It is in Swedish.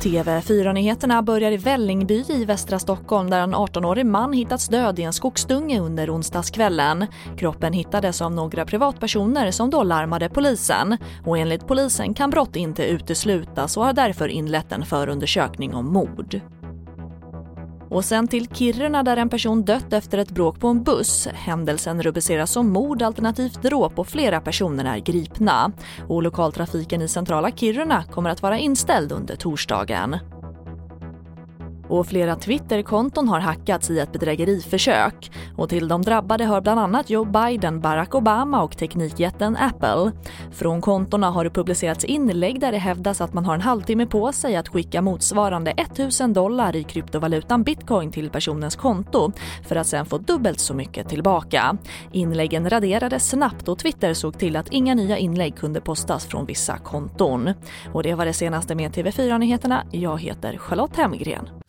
TV4-nyheterna börjar i Vällingby i västra Stockholm där en 18-årig man hittats död i en skogsdunge under onsdagskvällen. Kroppen hittades av några privatpersoner som då larmade polisen. Och enligt polisen kan brott inte uteslutas och har därför inlett en förundersökning om mord. Och sen till Kiruna där en person dött efter ett bråk på en buss. Händelsen rubriceras som mord alternativt dråp och flera personer är gripna. Och lokaltrafiken i centrala Kiruna kommer att vara inställd under torsdagen. Och flera Twitterkonton har hackats i ett bedrägeriförsök. Och till de drabbade hör bland annat Joe Biden, Barack Obama och teknikjätten Apple. Från kontona har det publicerats inlägg där det hävdas att man har en halvtimme på sig att skicka motsvarande 1000 dollar i kryptovalutan bitcoin till personens konto för att sen få dubbelt så mycket tillbaka. Inläggen raderades snabbt och Twitter såg till att inga nya inlägg kunde postas från vissa konton. Och det var det senaste med TV4 Nyheterna. Jag heter Charlotte Hemgren.